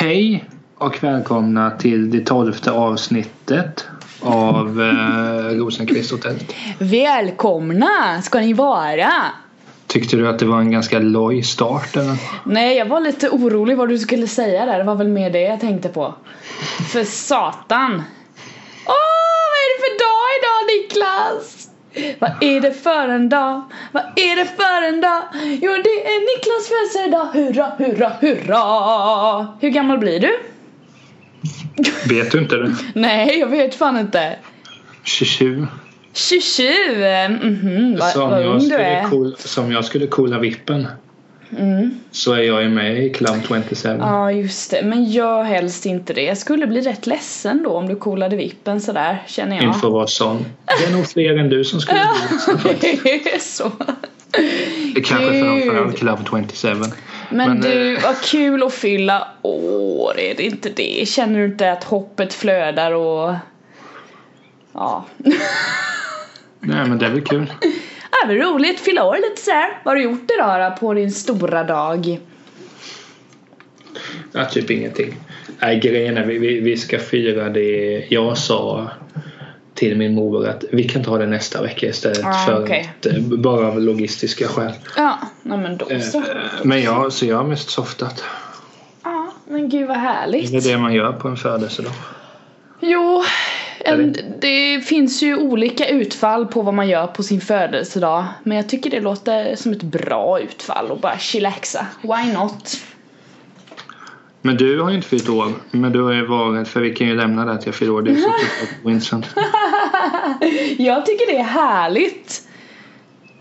Hej och välkomna till det tolfte avsnittet av eh, Rosenqvist-hotellet. Välkomna ska ni vara! Tyckte du att det var en ganska loj start eller? Nej, jag var lite orolig vad du skulle säga där. Det var väl mer det jag tänkte på. För satan! Åh, vad är det för dag idag Niklas? Vad är det för en dag? Vad är det för en dag? Jo, det är Niklas födelsedag. Hurra, hurra, hurra! Hur gammal blir du? Vet du inte det? Nej, jag vet fan inte. 27. 27! Mhm, vad, Som vad ung du är. cool, som jag skulle coola vippen Mm. så är jag ju med i Club 27. Ja just det, men gör helst inte det. Jag skulle bli rätt ledsen då om du coolade vippen sådär känner jag. Inför vad sån. Det är nog fler än du som skulle bli det. det är så. Det kanske Gud. framförallt Club 27. Men, Men, du, eh, vad kul att fylla år, är det inte det? Känner du inte att hoppet flödar och... Ja. Nej men det är väl kul. Ja, men roligt, fylla år lite sådär. Vad har du gjort idag då på din stora dag? Ja, typ ingenting. Nej, grejen är vi, vi, vi ska fira det jag sa till min mor att vi kan ta det nästa vecka istället Ah, för okej. att, eh, bara av logistiska skäl. Ja, nej men då så. Eh, Men jag, så jag har mest softat. Ja, men gud vad härligt. Det är det man gör på en födelsedag. Jo? Det finns ju olika utfall på vad man gör på sin födelsedag. Men jag tycker det låter som ett bra utfall och bara chillaxa. Why not? Men du har ju inte fyllt år. Men du har ju varit, för vi kan ju lämna det att jag fyller år. Det är så ointressant. Jag tycker det är härligt.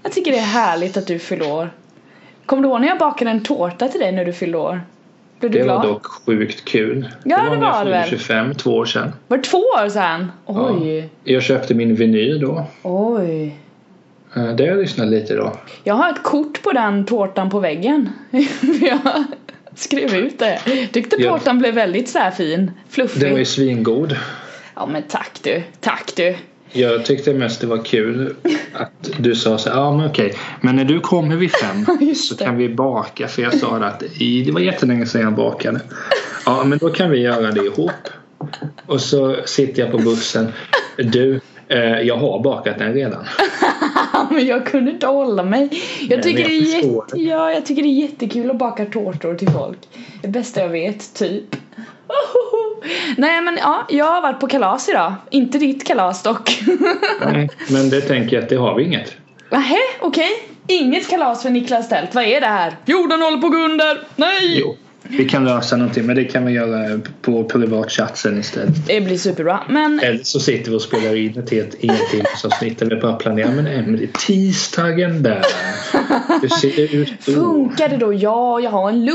Jag tycker det är härligt att du fyller år. Kommer du ihåg när jag bakade en tårta till dig när du fyllde år? Blev du Det glad? var dock sjukt kul. Ja, det när jag var det väl. 25, två år sedan. Var det två år sedan? Oj, Jag köpte min vinyl då. oj. Eh, Det har jag lyssnat lite då. Jag har ett kort på den tårtan på väggen. jag skrev ut det. Tyckte Ja. tårtan blev väldigt så fin. Fluffig. Den var ju svingod. Ja men tack du, tack du. Jag tyckte mest det var kul att du sa så ja men okej, men när du kommer vid fem så kan vi baka för jag sa att i, det var jättelänge sedan jag bakade. Ja men då kan vi göra det ihop. Och så sitter jag på bussen, du, eh, jag har bakat den redan. men jag kunde inte hålla mig. Jag Nej, tycker, men det jag är jätte, ja, jag tycker det är jättekul att baka tårtor till folk. Det bästa jag vet, typ. Nej men ja, jag har varit på kalas idag. Inte ditt kalas dock. Nej, men det tänker jag att det har vi inget. Nähä, okej. Inget kalas för Niklas Tält. Vad är det här? Jorden håller på att gå under. Nej! Jo, vi kan lösa någonting men det kan vi göra på privat chatt sen istället. Det blir superbra. Men Eller så sitter vi och spelar in ett helt ingentingsavsnitt där vi bara planerar men Emelie, tisdagen där. Hur ser det ut då? funkar det då? Ja, jag har en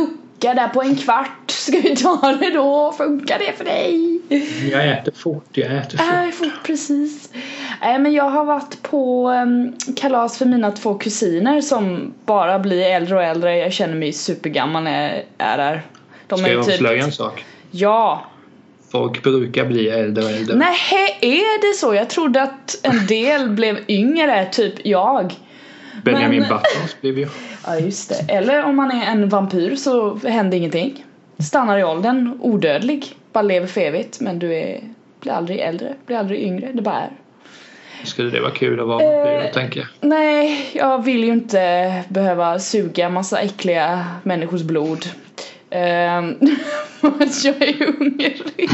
lucka där på en kvart. Ska vi ta det då? Funkar det för dig? Jag äter fort, jag äter fort. Nej, fort precis. Nej, men jag har varit på em, kalas för mina två kusiner som bara blir äldre och äldre. Jag känner mig supergammal när jag är där. De Ska är jag typ- avslöja en sak? Ja. Folk brukar bli äldre och äldre. Nej, är det så? Jag trodde att en del blev yngre, typ jag. Benjamin men- Buttons blev ju. Ja, just det. Eller om man är en vampyr så händer ingenting. Stannar i åldern, odödlig. Bara lever för evigt. Men du är, blir aldrig äldre, blir aldrig yngre. Det bara är. Skulle det vara kul att vara Eh. vampyr, tänker jag. Nej, jag vill ju inte behöva suga massa äckliga människors blod. Att jag är hungrig.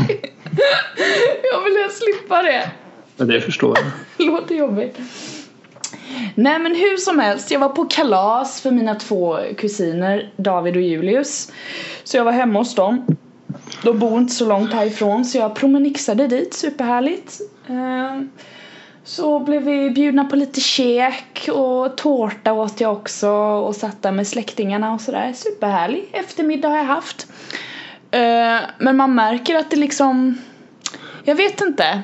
jag vill helst slippa det. Men det förstår jag. Låter jobbigt. Nej men hur som helst, jag var på kalas för mina två kusiner David och Julius. Så jag var hemma hos dem. De bor inte så långt härifrån så jag promenixade dit, superhärligt. Eh, så blev vi bjudna på lite käk och tårta åt jag också och satt där med släktingarna och sådär. Superhärlig eftermiddag har jag haft. Eh, men man märker att det liksom Jag vet inte.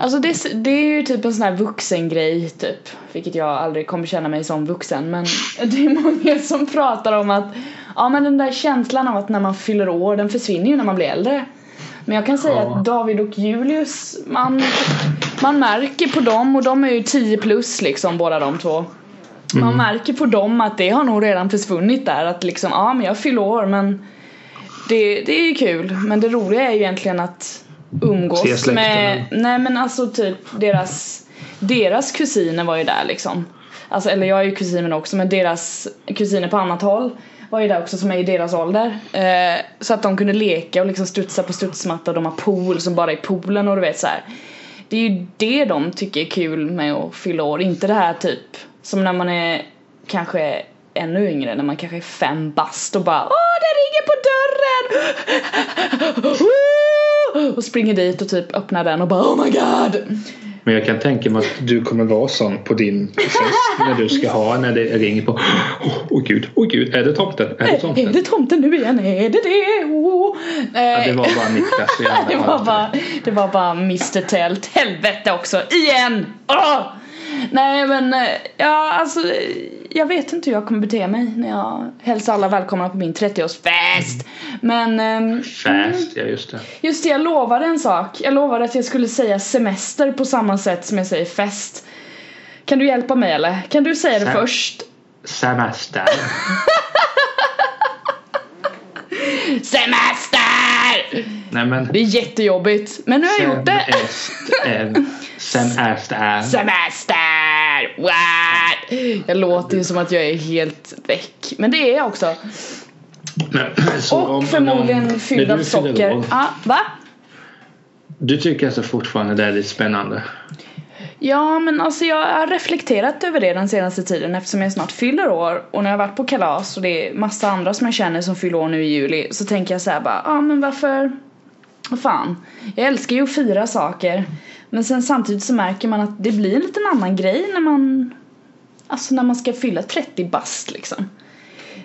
Alltså det, det är ju typ en sån här vuxengrej typ. Vilket jag aldrig kommer känna mig som vuxen men det är många som pratar om att Ja men den där känslan av att när man fyller år den försvinner ju när man blir äldre. Men jag kan säga Ja. att David och Julius man, man märker på dem och de är ju 10 plus liksom båda de två. Man märker på dem att det har nog redan försvunnit där att liksom ja men jag fyller år men det, det är ju kul men det roliga är ju egentligen att umgås med, nej men alltså typ deras, deras kusiner var ju där liksom. Alltså eller jag är ju kusin med också men deras kusiner på annat håll var ju där också som är i deras ålder. Eh, så att de kunde leka och liksom studsa på studsmatta och de har pool som bara är poolen och du vet så här. Det är ju det de tycker är kul med att fylla år, inte det här typ som när man är kanske ännu yngre, när man kanske är fem bast och bara Åh det ringer på dörren! och springer dit och typ öppnar den och bara Oh my god! Men jag kan tänka mig att du kommer vara sån på din fest när du ska ha när det ringer på. Åh oh, gud, åh oh, gud, är det tomten? Är det Är tomten? det tomten nu igen? Är det det? Oh. Ja, det var bara Niklas i alla det, var bara, det var bara Mr Tält. Helvete också, igen! Åh! Nej men, eh, ja alltså jag vet inte hur jag kommer bete mig när jag hälsar alla välkomna på min 30-årsfest. Men ehm, Fast, ja just det. just det, jag lovade en sak. Jag lovade att jag skulle säga semester på samma sätt som jag säger fest. Kan du hjälpa mig eller? Kan du säga det Sem- först? Semester. Semester! Nej men. Det är jättejobbigt. Men nu har jag gjort det. Semester. Semester. Semester! What? Jag låter ju som att jag är helt väck. Men det är jag också. Så om- Och om- förmodligen när fylld av socker. Ja, va? Du tycker alltså fortfarande det är lite spännande? Ja men alltså jag har reflekterat över det den senaste tiden eftersom jag snart fyller år och när jag varit på kalas och det är massa andra som jag känner som fyller år nu i juli så tänker jag såhär bara, ja ah, men varför, fan, jag älskar ju att fira saker men sen samtidigt så märker man att det blir en liten annan grej när man, alltså när man ska fylla 30 bast liksom.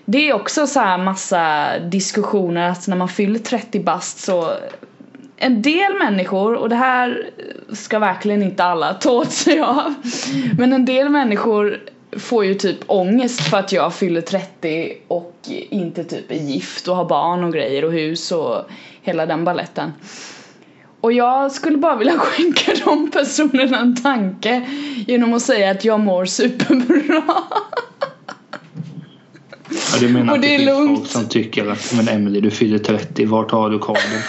Det är också så här massa diskussioner att när man fyller 30 bast så en del människor, och det här ska verkligen inte alla ta åt sig av Men en del människor får ju typ ångest för att jag fyller 30 och inte typ är gift och har barn och grejer och hus och hela den balletten och jag skulle bara vilja skänka de personerna en tanke genom att säga att jag mår superbra Ja, du menar Och att det det, är finns lugnt. folk som tycker att men Emily du fyller 30, vart har du kabeln?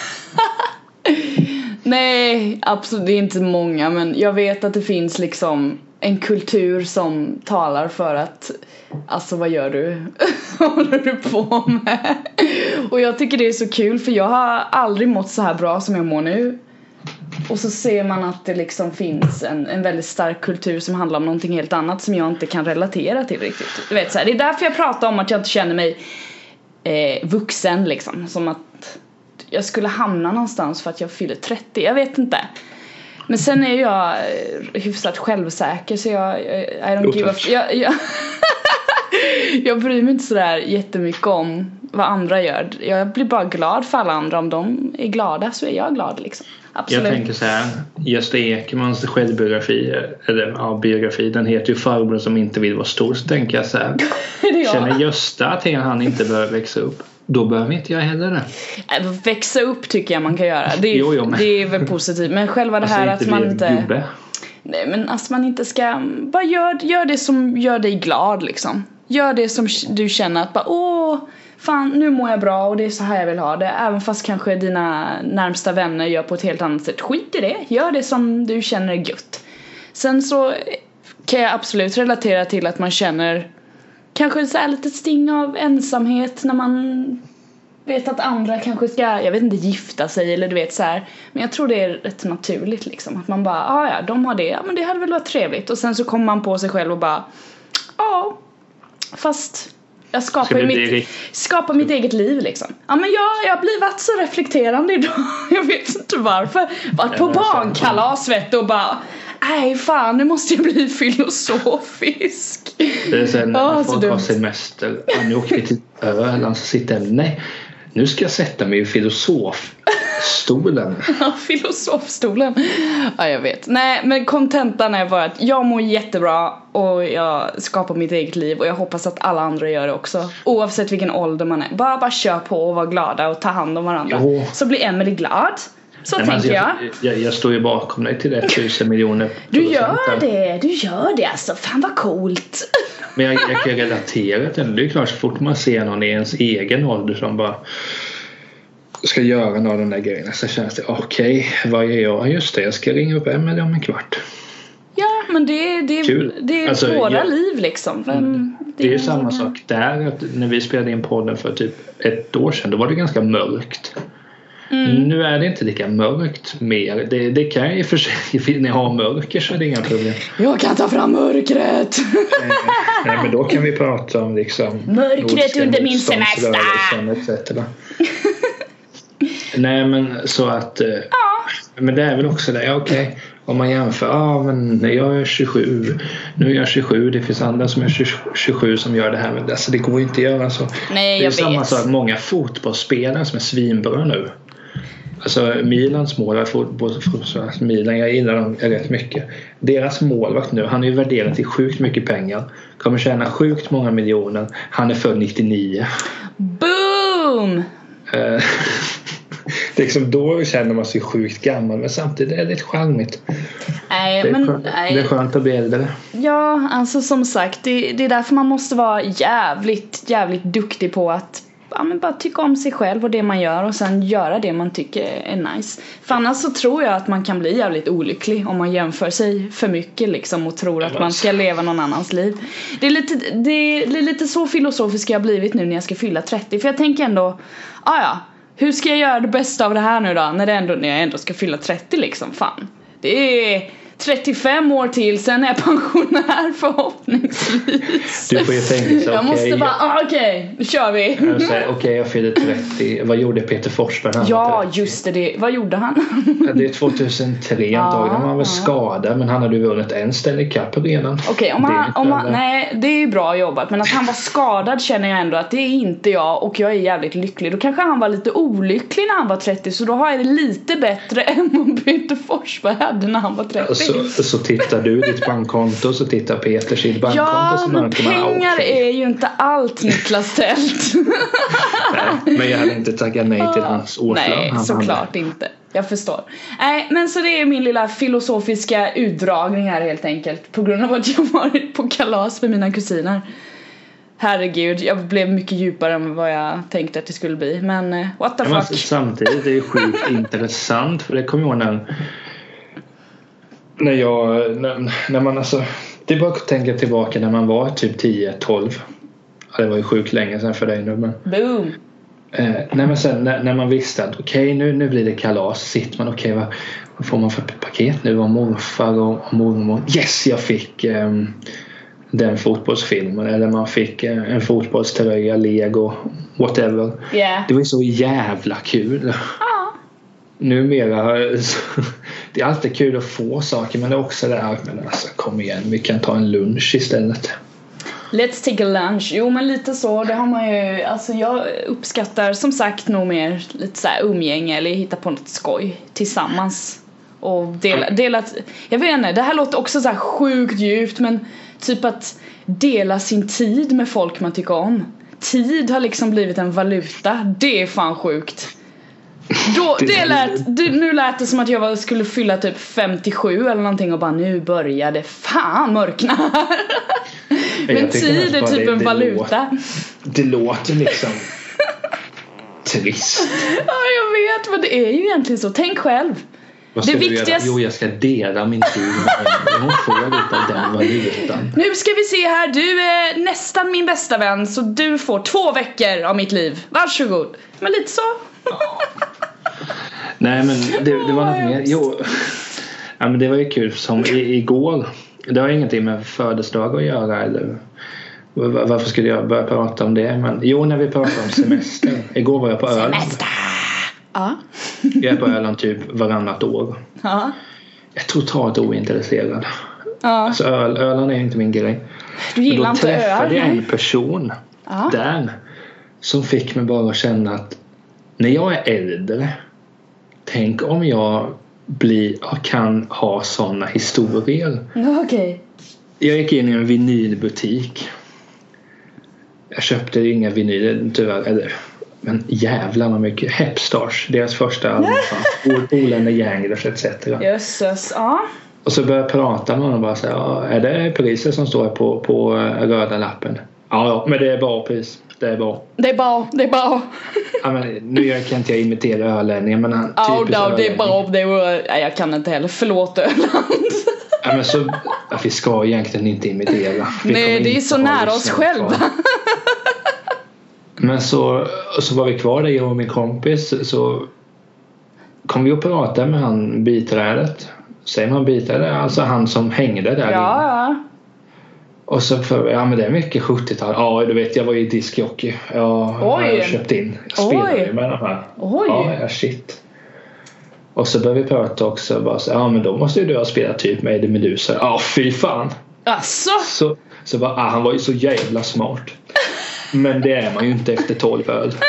Nej, absolut, det är inte många men jag vet att det finns liksom en kultur som talar för att Alltså vad gör du? vad håller du på med? Och jag tycker det är så kul för jag har aldrig mått så här bra som jag mår nu. Och så ser man att det liksom finns en, en väldigt stark kultur som handlar om någonting helt annat som jag inte kan relatera till riktigt. Du vet så här, det är därför jag pratar om att jag inte känner mig eh, vuxen liksom. Som att jag skulle hamna någonstans för att jag fyller 30, jag vet inte. Men sen är jag eh, hyfsat självsäker så jag, jag I don't give a jag, jag, jag bryr mig inte sådär jättemycket om vad andra gör Jag blir bara glad för alla andra, om de är glada så är jag glad liksom Absolut Jag tänker så här. Gösta Ekmans självbiografi, eller ja, biografi, den heter ju Farbrorn som inte vill vara stor. Så tänker jag så här. jag. Känner Gösta att han inte behöver växa upp? Då behöver inte jag heller det. Äh, Växa upp tycker jag man kan göra, det är, Jo, jo, men- det är väl positivt men själva det här Alltså att man inte gubbe. Nej men alltså man inte ska, bara gör, gör det som gör dig glad liksom. Gör det som du känner att bara åh, fan nu mår jag bra och det är så här jag vill ha det. Även fast kanske dina närmsta vänner gör på ett helt annat sätt. Skit i det, gör det som du känner är gött. Sen så kan jag absolut relatera till att man känner kanske så här lite sting av ensamhet när man vet att andra kanske ska, jag vet inte, gifta sig eller du vet så här. Men jag tror det är rätt naturligt liksom. Att man bara, ah, ja de har det, ja men det hade väl varit trevligt. Och sen så kommer man på sig själv och bara, ja fast jag skapar mitt, skapar mitt eget liv liksom. Ja men jag, jag har blivit varit så reflekterande idag. Jag vet inte varför. Varit på barnkalas vet du och bara, nej fan nu måste jag bli filosofisk. Det är sen när så folk har semester. Ja, nu åker vi till Öland så sitter jag nej. Nu ska jag sätta mig i filosofstolen. Ja, filosofstolen. Ja, jag vet. Nej, men kontentan är bara att jag mår jättebra och jag skapar mitt eget liv och jag hoppas att alla andra gör det också. Oavsett vilken ålder man är. Bara, bara kör på och var glada och ta hand om varandra. Jo. Så blir Emily glad. Så Nej, men tänker alltså, jag. jag. Jag står ju bakom dig till det tusen miljoner Du gör det, du gör det alltså. Fan vad coolt. Men jag, jag kan relatera till det. Det är klart så fort man ser någon i ens egen ålder som bara ska göra några av de där grejerna så känns det okej, okay, vad gör jag? Just det, jag ska ringa upp Emelie om en kvart. Ja, men det, det, Kul. det är Alltså, våra jag- liv liksom. Vem- Det är ju samma sak där. Att när vi spelade in podden för typ ett år sedan, då var det ganska mörkt. Mm. Nu är det inte lika mörkt mer. Det, det kan ju i och för sig, när ni har mörker så är det inga problem. Jag kan ta fram mörkret! Nej, men då kan vi prata om liksom Mörkret under min semester. Nej men så att eh, Men det är väl också det, ja, okej Om man jämför, ja men jag är 27 Nu är jag 27, det finns andra som är 20 27 som gör det här men alltså, det går ju inte att göra så Nej, Det är jag samma vet. sak, många fotbollsspelare som är svinbra nu Alltså Milans målvakt, Milan, jag gillar dem rätt mycket. Deras målvakt nu, han är ju värderad till sjukt mycket pengar. Kommer tjäna sjukt många miljoner. Han är född 99. Boom! Eh, det är liksom då känner man sig sjukt gammal men samtidigt är det lite charmigt. Nej, Det är, men skönt, det är nej. skönt att bli äldre. Ja, alltså som sagt, det, det är därför man måste vara jävligt, jävligt duktig på att ja, men bara tycka om sig själv och det man gör och sen göra det man tycker är nice. För annars så tror jag att man kan bli jävligt olycklig om man jämför sig för mycket liksom och tror att man ska leva någon annans liv. Det är lite, det är, det är lite så filosofisk jag har blivit nu när jag ska fylla 30 för jag tänker ändå, ah, ja, hur ska jag göra det bästa av det här nu då när, det ändå, när jag ändå ska fylla 30 liksom, fan. Det är 35 år till, sen är jag pensionär förhoppningsvis. Du får ju tänka så, Jag måste bara, ah, okej, nu kör vi. Okej, jag fyller 30. Vad gjorde Peter Forsberg när han Ja, 30? just det, det. Vad gjorde han? Det är 2003 antagligen. Han var väl skadad men han hade ju vunnit en Stanley Cup redan. Okej, om han, om han, nej det är ju bra jobbat men att han var skadad känner jag ändå att det är inte jag och jag är jävligt lycklig. Då kanske han var lite olycklig när han var 30 så då har jag det lite bättre än vad Peter Forsberg hade när han var 30. Så, så tittar du ditt bankkonto så tittar Peter sitt bankkonto ja, så men pengar okej. är ju inte allt Niklas Tält. Nej, men jag hade inte tackat nej till hans årslön. Nej, Han såklart inte. Jag förstår. Nej, men så det är min lilla filosofiska utdragning här helt enkelt. På grund av att jag varit på kalas med mina kusiner. Herregud, jag blev mycket djupare än vad jag tänkte att det skulle bli. Men eh, what the Ja, men fuck. samtidigt är det sjukt intressant för det kommer jag ihåg när, när jag, när, när man alltså, det är bara att tänka tillbaka när man var typ 10-12. Ja, det var ju sjukt länge sedan för dig nu men. Boom. Eh, nej men sen när, när man visste att okej nu, nu blir det kalas. Sitter man okej vad, vad får man för paket nu av morfar och, och mormor? Yes jag fick ehm, den fotbollsfilmen eller man fick eh, en fotbollströja, lego, whatever. Yeah. Det var ju så jävla kul. Ja. Numera så- det är alltid kul att få saker men det är också det här men alltså kom igen vi kan ta en lunch istället. Let's take a lunch. Jo men lite så, det har man ju, alltså jag uppskattar som sagt nog mer lite så här umgänge eller hitta på något skoj tillsammans. Och dela, dela jag vet inte, det här låter också så här sjukt djupt men typ att dela sin tid med folk man tycker om. Tid har liksom blivit en valuta, det är fan sjukt. Då, Det- det lät, det, nu lät det som att jag skulle fylla typ 57 eller någonting och bara nu började fan mörkna. Men tid är typ det- en det valuta. Det låter liksom trist. Ja jag vet men det är ju egentligen så, tänk själv. Vad ska Det du viktigaste- göra? Jo, jag ska dela min tid med. Hon får lite den valutan. Nu ska vi se här, du är nästan min bästa vän så du får två veckor av mitt liv. Varsågod. Men lite så. Nej, men det, det var något mer. Jo, ja, men det var ju kul som i, igår. Det har ingenting med födelsedag att göra eller var- varför skulle jag börja prata om det? Men jo, när vi pratade om semester. Igår var jag på Öland. Ja. Jag är på Öland typ varannat år. Ja. Jag är totalt ointresserad. ja. Alltså Öl, Öland är inte min grej. Du gillar då inte öl? träffade jag en person Ja. där som fick mig bara att känna att när jag är äldre tänk om jag blir, kan ha sådana historier. Okej. Jag gick in i en vinylbutik. Jag köpte inga vinyler tyvärr. Eller, men jävlar vad mycket. Hepstars, deras första album med Yanglers etc. Jösses. Ja. Och så började jag prata med honom bara säga, ja, är det priset som står på, på eh, röda lappen? Ja, men det är bra pris. Det är bra. Det är bra, det är bra. Ja, men, nu kan inte jag imitera ölänningar men han oh, no, det är bra. Det var, nej, jag kan inte heller. Förlåt Öland. Ja, men så, ja, vi ska egentligen inte imitera. Vi Nej, det är så nära oss själva. Men så, så var vi kvar där, jag och min kompis. Så kom vi och pratade med han biträdet. Säger man biträde? Alltså han som hängde där inne. Ja, ja. Och så för, ja men det är mycket 70-tal. Ja du vet jag var ju diskjockey. Ja, Oj. jag har köpt in. Jag spelade ju med de här. Oj. Ja, ja shit. Och så började vi prata också. Bara så, ja men då måste ju du ha spelat typ med Eddie Meduza. Ja fy fan. Alltså. Så, så bara, ah, han var ju så jävla smart. Men det är man ju inte efter 12 öl.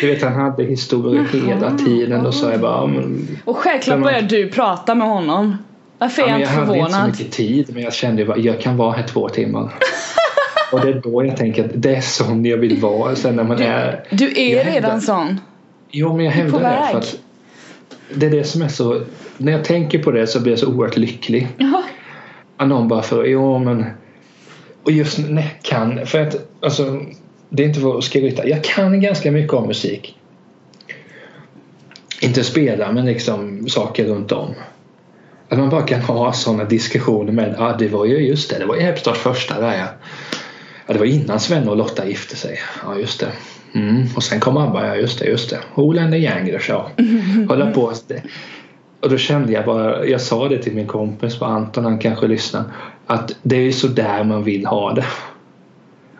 Du vet han hade historier hela tiden och så jag bara, men, Och självklart börjar du prata med honom. Varför är ja, jag men inte jag hade inte så förvånad? mycket tid men jag kände bara, jag kan vara här två timmar. Och det är då jag tänker att det är sån jag vill vara sen när man är Du är Jag redan hävdar- sån. Jo men jag Du hävdar det för att det är det som är så när jag tänker på det så blir jag så oerhört lycklig. Att någon bara för jo men och just när jag kan för att alltså det är inte för att skryta jag kan ganska mycket om musik inte spela men liksom saker runt om att man bara kan ha sådana diskussioner med ja ah, det var ju just det det var Ebbstorps första där ja. ja det var innan Sven och Lotta gifte sig ja just det mm. och sen kom Abba ja just det just det Ole and the Yanglers ja hålla på. Och då kände jag bara, jag sa det till min kompis på Anton, han kanske lyssnar, att det är ju så där man vill ha det.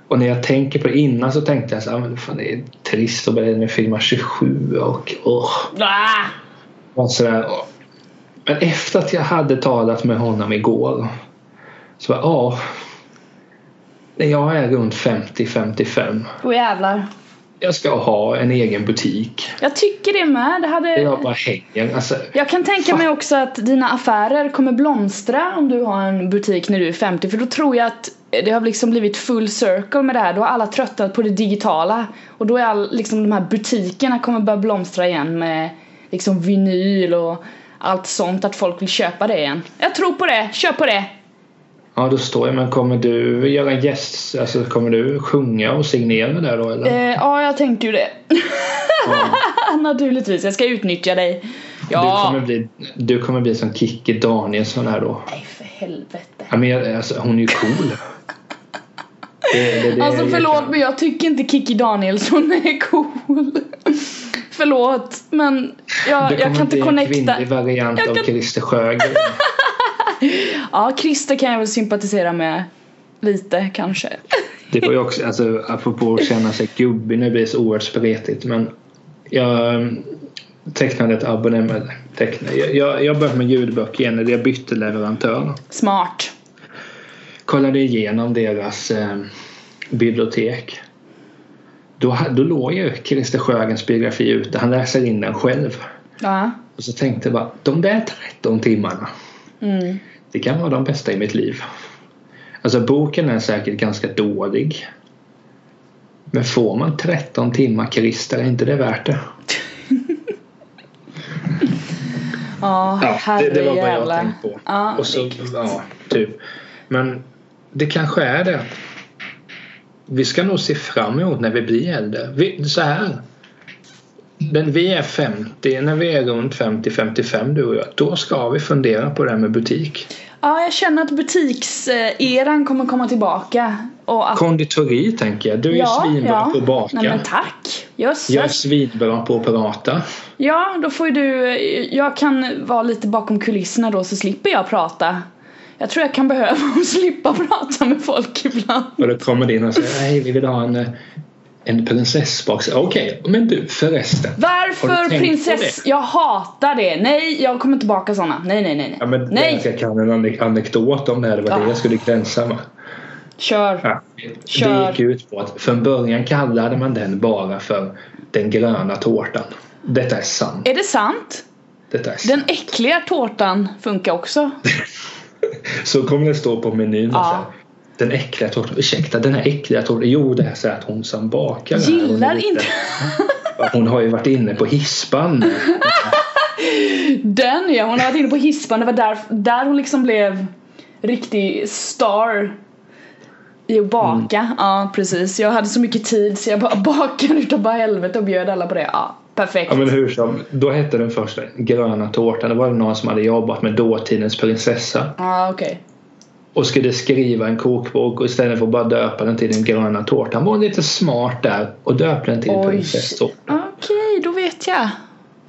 Och när jag tänker på det innan så tänkte jag så här, men fan det är trist att börja med filma 27 och åh. Ah! Och. Men efter att jag hade talat med honom igår så bara, ja. När jag är runt 50-55 Åh jävlar. jag ska ha en egen butik. Jag tycker det med. Det hade... Jag bara hänger. Alltså, Jag kan tänka mig också att dina affärer kommer blomstra om du har en butik när du är 50 för då tror jag att det har liksom blivit full circle med det här. Då har alla tröttnat på det digitala och då är all, liksom de här butikerna kommer börja blomstra igen med liksom vinyl och allt sånt att folk vill köpa det igen. Jag tror på det, köp på det! Ja, då står jag. Men kommer du göra gäst? Alltså kommer du sjunga och signera där då eller? Eh, ja, jag tänkte ju det. Ja. Naturligtvis, jag ska utnyttja dig. Du, Ja. kommer bli, du kommer bli som Kikki Danielsson här då. Nej, för helvete. Ja, men jag, alltså, hon är ju cool. Det, det, det, Alltså jag förlåt kan- men jag tycker inte Kikki Danielsson är cool. Förlåt men jag, Det jag kommer kan inte bli en connecta. kvinnlig variant Jag av kan- Christer Sjögren. Ja, Christer kan jag väl sympatisera med lite kanske. Det var ju också, alltså apropå att känna sig gubbig, nu blir det så oerhört spretigt men jag mm, tecknade ett abonnemang. Tecknade. Jag, jag, jag började med ljudböcker igen när jag bytte leverantör. Smart. kollade igenom deras eh, bibliotek. Då, då låg ju Christer Sjögrens biografi ute. Han läser in den själv. Ja. Och så tänkte jag bara, de där 13 timmarna. Mm. Det kan vara de bästa i mitt liv. Alltså boken är säkert ganska dålig. Men får man 13 timmar Christer, är inte det värt det? Ja, Ja, det, det var vad jag tänkte på. Ja, och så, ja, typ. Men det kanske är det. Vi ska nog se fram emot när vi blir äldre. Vi, så här. När vi är 50, när vi är runt 50-55 du och jag. Då ska vi fundera på det här med butik. ja, jag känner att butikseran kommer komma tillbaka. Och att, Konditori tänker jag. Du är ju svinbra på att baka. Nej men tack. Jösses. jag är svinbra på att prata. Ja, då får ju du, jag kan vara lite bakom kulisserna då så slipper jag prata. Jag tror jag kan behöva slippa prata med folk ibland. Och då kommer det in och säger nej vi vill ha en, en prinsessbox. Okej, men du förresten. Varför prinsess? Jag hatar det. Nej, jag kommer tillbaka såna. Nej, nej, nej. Ja, nej. men nej, Jag kan en anek- anekdot om det här. Det var det Ah. jag skulle gränsa med. kör. Ja. Kör. Det gick ut på att från början kallade man den bara för den gröna tårtan. Detta är sant. Är det sant? Detta är sant. Den äckliga tårtan funkar också. Så kommer det stå på menyn. Ja. Här, den äckliga tårtan. Ursäkta, den här äckliga tårtan. Jo, det är så att hon som bakar hon är Gillar lite- inte Hon har ju varit inne på hispan. den ja. Hon har varit inne på hispan. Det var där, där hon liksom blev riktig star. I att baka, ja precis. Jag hade så mycket tid så jag bara bakade utav bara helvete och bjöd alla på det. Ja, perfekt. Ja men hur som, då hette den första gröna tårtan. Det var någon som hade jobbat med dåtidens prinsessa. Ja, okej. Och skulle skriva en kokbok och istället för att bara döpa den till den gröna tårtan var lite smart där och döpte den till Oj. Okej, då vet jag.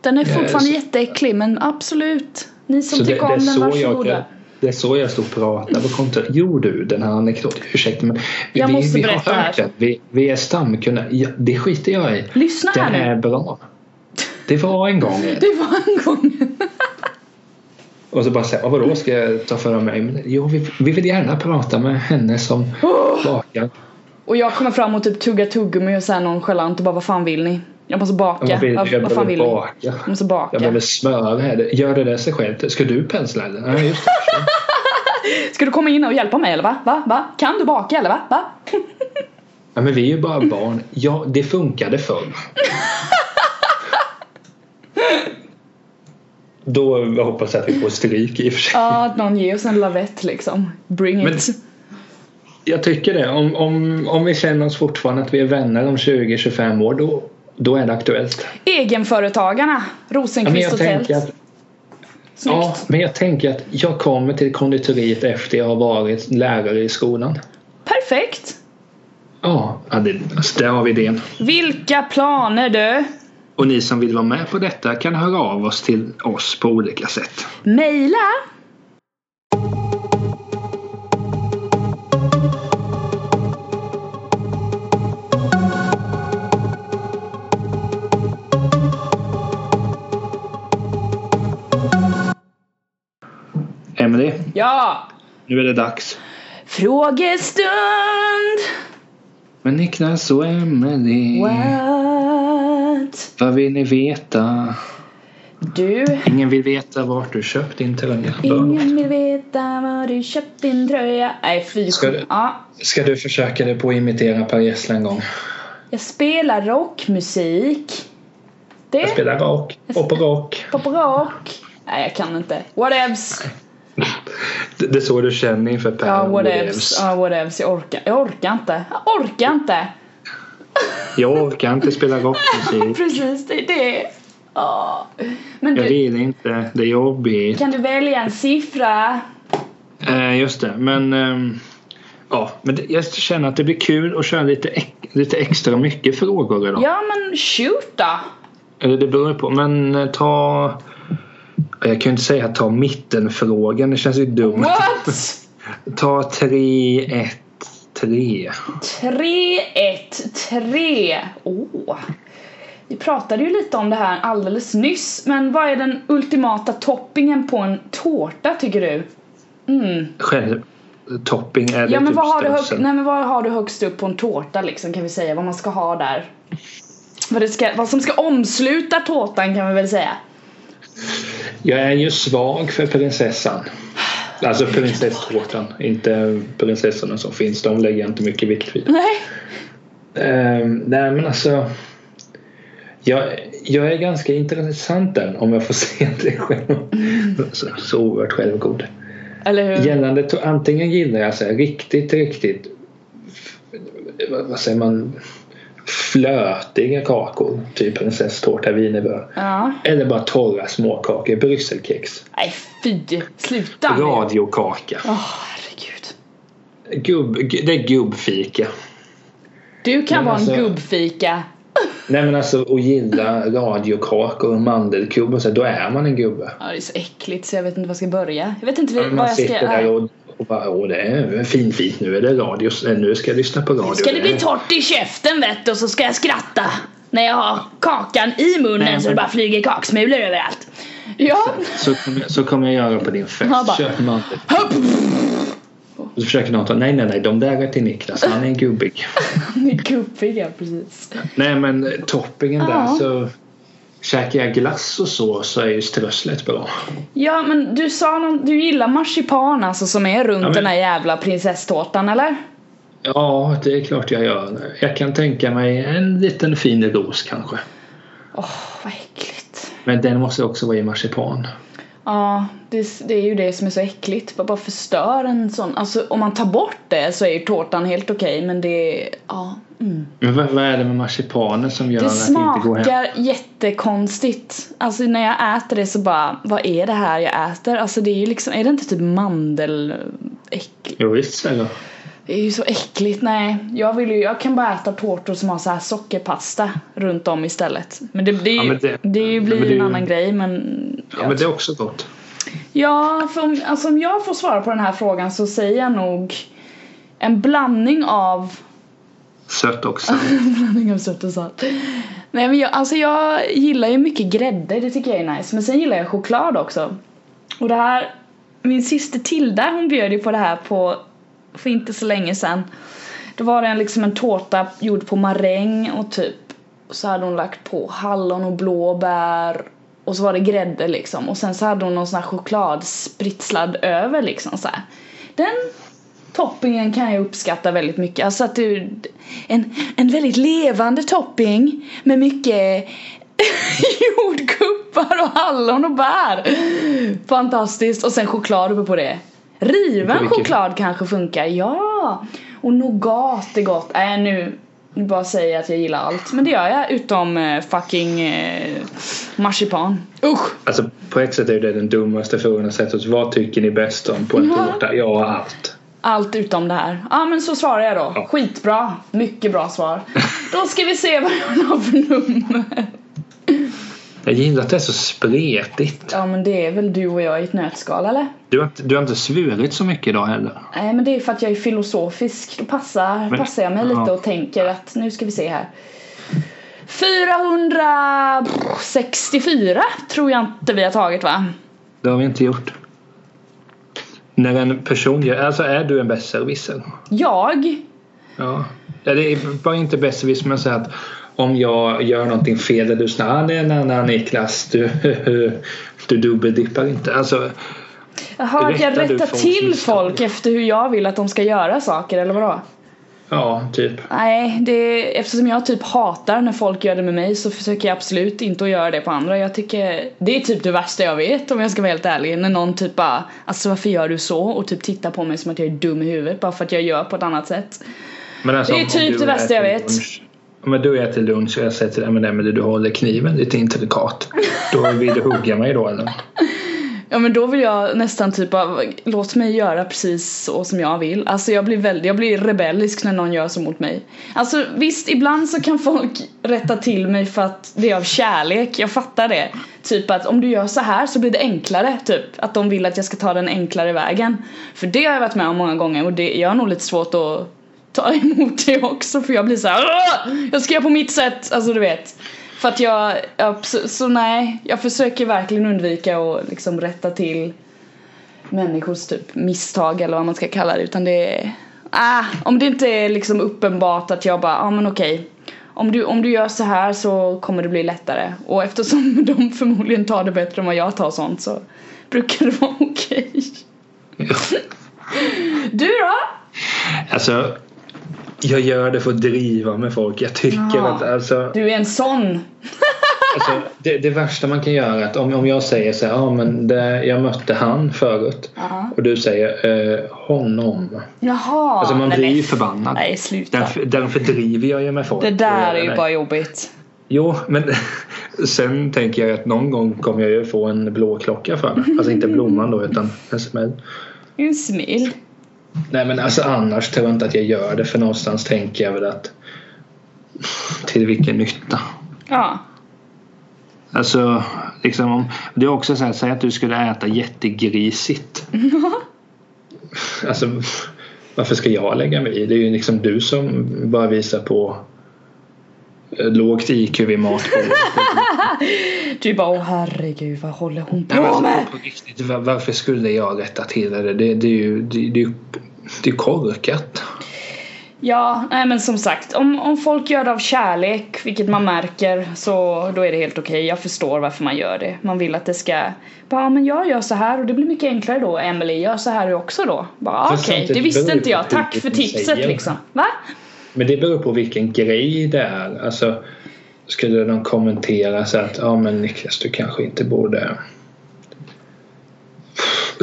Den är Yes. fortfarande jätteäcklig men absolut. Ni som Så tycker det, är om den, så varsågoda. jag, det är så jag stod och pratade på kontoret. Jo du, den här anekdoten. Ursäkta men vi, Jag måste vi, vi har berätta hört här. den. Vi, vi är stamkunder. Ja, det skiter jag i. Lyssna Den här är nu. bra. Det var en gång. Det var en gång. Och så bara säga, vadå ska jag ta för mig? Men, jo, vi, vi vill gärna prata med henne som bakar. Och jag kommer fram och typ tuggar tuggummi och här nonchalant och bara vad fan vill ni? Jag måste baka. Vad vill, jag vad fan vill behöver ni? baka. Jag måste baka. Jag behöver smöra här. Gör det där sig själv. Ska du pensla eller? Nej, just det. Ska du komma in och hjälpa mig eller va? Va? Va? Kan du baka eller va? Va? Ja, men vi är ju bara barn. Ja, det funkade förr. Då hoppas jag att vi får stryk i och för sig. Ja, att någon ger oss en lavett liksom. Bring Men- it. Jag tycker det. Om, om, om vi känner oss fortfarande att vi är vänner om 20-25 år då, då är det aktuellt. Egenföretagarna. Ja, Rosenqvist jag och Tält. Snyggt. ja, men jag tänker att jag kommer till konditoriet efter jag har varit lärare i skolan. Perfekt. Ja, ja det, alltså, där har vi idén. Vilka planer du? Och ni som vill vara med på detta kan höra av oss till oss på olika sätt. Maila. Emily, Ja. nu är det dags. Frågestund. Men Niklas och Emily, What? vad vill ni veta? Du. Ingen vill veta vart du köpt din tröja. Ingen vill veta var du köpt din tröja. Nej fy. Ska du- Ja. Ska du försöka dig på att imitera Per Gessle en gång? Jag spelar rockmusik. Det? Jag spelar rock, och rock. Pop rock. Nej jag kan inte. Whatevs. Det, det är så du känner inför Per. Ja Whatevs. whatevs. Ja whatevs. Jag orkar. Jag orkar inte. Jag orkar inte. Jag orkar inte spela rockmusik. Precis det är det. Ja. Men Jag du. vill inte. Det är jobbigt. Kan du välja en siffra? Eh, just det. Men, ehm, ja, men jag känner att det blir kul att köra lite, lite extra mycket frågor idag. Ja men shoot då. Eller det beror på. Men eh, ta... Jag kan ju inte säga ta mittenfrågan. Det känns ju dumt. What? Ta 3, 1, 3. 3, 1, 3. Åh. Vi pratade ju lite om det här alldeles nyss. Men vad är den ultimata toppingen på en tårta tycker du? Mm. Själv topping det Ja men typ vad har, du hög, strössel. nej, men vad har du högst upp på en tårta liksom kan vi säga vad man ska ha där? Vad, ska, vad som ska omsluta tårtan kan vi väl säga? Jag är ju svag för prinsessan. Alltså prinsesstårtan. Inte prinsessorna som finns. De lägger jag inte mycket vikt vid. Nej. Ehm, nej men alltså. Jag, jag är ganska intressant där om jag får se det själv. Så, så oerhört självgod. Eller hur? Gällande antingen gillar jag så här, riktigt, riktigt vad säger man flötiga kakor. Typ prinsesstårta, wienerbröd. Ja. Eller bara torra småkakor, brysselkex. Nej fy. Sluta. Radiokaka. Åh herregud. Gubb, gu- det är gubbfika. Du kan Men vara alltså- en gubbfika. Nej men alltså att gilla radiokakor och mandelkubb och så, då är man en gubbe. Ja det är så äckligt så jag vet inte var jag ska börja. Jag vet inte vad Man jag ska... sitter där och, och bara åh det är fin fint nu är det radio, nu ska jag lyssna på radio. Ska det bli torrt i käften vet du och så ska jag skratta när jag har kakan i munnen Nej, så det men- bara flyger kaksmulor överallt. Ja. Så kommer, jag- så kommer jag göra på din fest. Ja, bara- Köp. Hopp. Och så försöker någon ta, nej nej nej de där är till Niklas, han är gubbig. Ni är gubbiga precis. nej men toppingen Ja. där så Käkar jag glass och så så är ju strösslet bra. Ja men du sa någon, du gillar marsipan alltså som är runt Ja, men- den här jävla prinsesstårtan eller? Ja, det är klart jag gör. Jag kan tänka mig en liten fin ros kanske. Åh vad äckligt. Men den måste också vara i marsipan. Ja, det, det är ju det som är så äckligt. Bara, bara förstör en sån. Alltså om man tar bort det så är ju tårtan helt okej men det är, ja. Mm. Men vad, vad är det med marsipanen som gör Det att det inte går hem? smakar jättekonstigt. Alltså när jag äter det så bara, vad är det här jag äter? Alltså det är ju liksom, är det inte typ mandeläckligt? Jo, visst säkert. Det är ju så äckligt, nej. Jag vill ju, jag kan bara äta tårtor som har så här sockerpasta runt om istället. Men det, det, är Ja, ju- men det- det, blir det är en ju- annan grej men... Ja, men det är också gott. Ja, för om, alltså om jag får svara på den här frågan så säger jag nog en blandning av Sött också. blandning av sött och salt. Nej men jag, alltså jag gillar ju mycket grädde, det tycker jag är nice. Men sen gillar jag choklad också. Och det här, min syster Tilda hon bjöd ju på det här på, för inte så länge sedan. Då var det en, liksom en tårta gjord på maräng och typ så hade hon lagt på hallon och blåbär och så var det grädde liksom och sen så hade hon någon sån här choklad spritslad över liksom så här. Den toppingen kan jag uppskatta väldigt mycket. Alltså att du, en, en väldigt levande topping med mycket jordgubbar och hallon och bär. Fantastiskt. Och sen choklad uppe på det. Riven choklad kanske funkar, ja. Och nougat är gott. Äh, nu, nu bara säger jag att jag gillar allt. Men det gör jag utom eh, fucking eh, marsipan. Usch! Alltså på ett sätt är det den dummaste frågan jag sett. Vad tycker ni bäst om på en Ja. tårta? Ja, allt. Allt utom det här. Ja men så svarar jag då. Ja. Skitbra. Mycket bra svar. Då ska vi se vad jag har för nummer. Jag gillar att det är så spretigt. Ja men det är väl du och jag i ett nötskal eller? Du har, du har inte svurit så mycket idag heller. Nej men det är för att jag är filosofisk. Då passar, Men- passar jag mig lite ja. och tänker att nu ska vi se här. 464 tror jag inte vi har tagit va? Det har vi inte gjort. När en person gör... Alltså är du en besserwisser? Jag? Ja. Det är bara inte besserwisser men så att om jag gör någonting fel eller du säger ah, nej, nej, nej Niklas du, du dubbeldippar inte. Alltså Jaha, att jag Rättar till folk efter hur jag vill att de ska göra saker eller vadå? Ja, typ. Nej, det, eftersom jag typ hatar när folk gör det med mig så försöker jag absolut inte att göra det på andra. Jag tycker det är typ det värsta jag vet om jag ska vara helt ärlig. När någon typ bara, alltså varför gör du så? Och typ tittar på mig som att jag är dum i huvudet bara för att jag gör på ett annat sätt. Men alltså, Det är typ det värsta jag vet. Lunch, om du äter lunch och jag säger till dig men, nej, men du håller kniven lite intrikat. Då vill du hugga mig då eller? Ja men då vill jag nästan typ av, låt mig göra precis så som jag vill. Alltså jag blir väldigt, jag blir rebellisk när någon gör så mot mig. Alltså visst, ibland så kan folk rätta till mig för att det är av kärlek, jag fattar det. Typ att om du gör så här så blir det enklare, typ. Att de vill att jag ska ta den enklare vägen. För det har jag varit med om många gånger och det, jag har nog lite svårt att ta emot det också för jag blir så här, "Åh! jag ska göra på mitt sätt, alltså du vet. För att jag, jag så, så nej, jag försöker verkligen undvika att liksom rätta till människors typ misstag eller vad man ska kalla det utan det är, ah, om det inte är liksom uppenbart att jag bara, ja ah, men okej om du, om du gör så här så kommer det bli lättare och eftersom de förmodligen tar det bättre än vad jag tar sånt så brukar det vara okej. Du då? Alltså jag gör det för att driva med folk. Jag tycker Ja. att alltså, Du är en sån. alltså det, det värsta man kan göra är att om, om jag säger så här, ja men det, jag mötte han förut Ja. och du säger eh, honom. Jaha. Alltså man nej, blir ju förbannad. Nej sluta. Därför, därför driver jag ju med folk. Det där är ju nej. bara jobbigt. Jo, men sen tänker jag att någon gång kommer jag ju få en blå klocka för mig. Alltså inte blomman då utan en smäll. Det en smill. Nej men alltså annars tror jag inte att jag gör det för någonstans tänker jag väl att till vilken nytta? Ja. Alltså liksom om, det är också så här, säg att du skulle äta jättegrisigt. Alltså varför ska jag lägga mig i? Det är ju liksom du som bara visar på lågt IQ vid matbordet. Du bara åh herregud vad håller hon Nej, på alltså, med? på riktigt, var- varför skulle jag rätta till det? Det, det är ju det, det, det är korkat. Ja, nej men som sagt om, om folk gör det av kärlek, vilket man märker, så då är det helt okej. Jag förstår varför man gör det. Man vill att det ska, bara men jag gör så här och det blir mycket enklare då. Emily gör så här också då. Bara Fast okej, samtidigt det visste inte jag. Tack för tipset liksom. Va? Men det beror på vilken grej det är. Alltså, skulle de kommentera så att ja men Niklas du kanske inte borde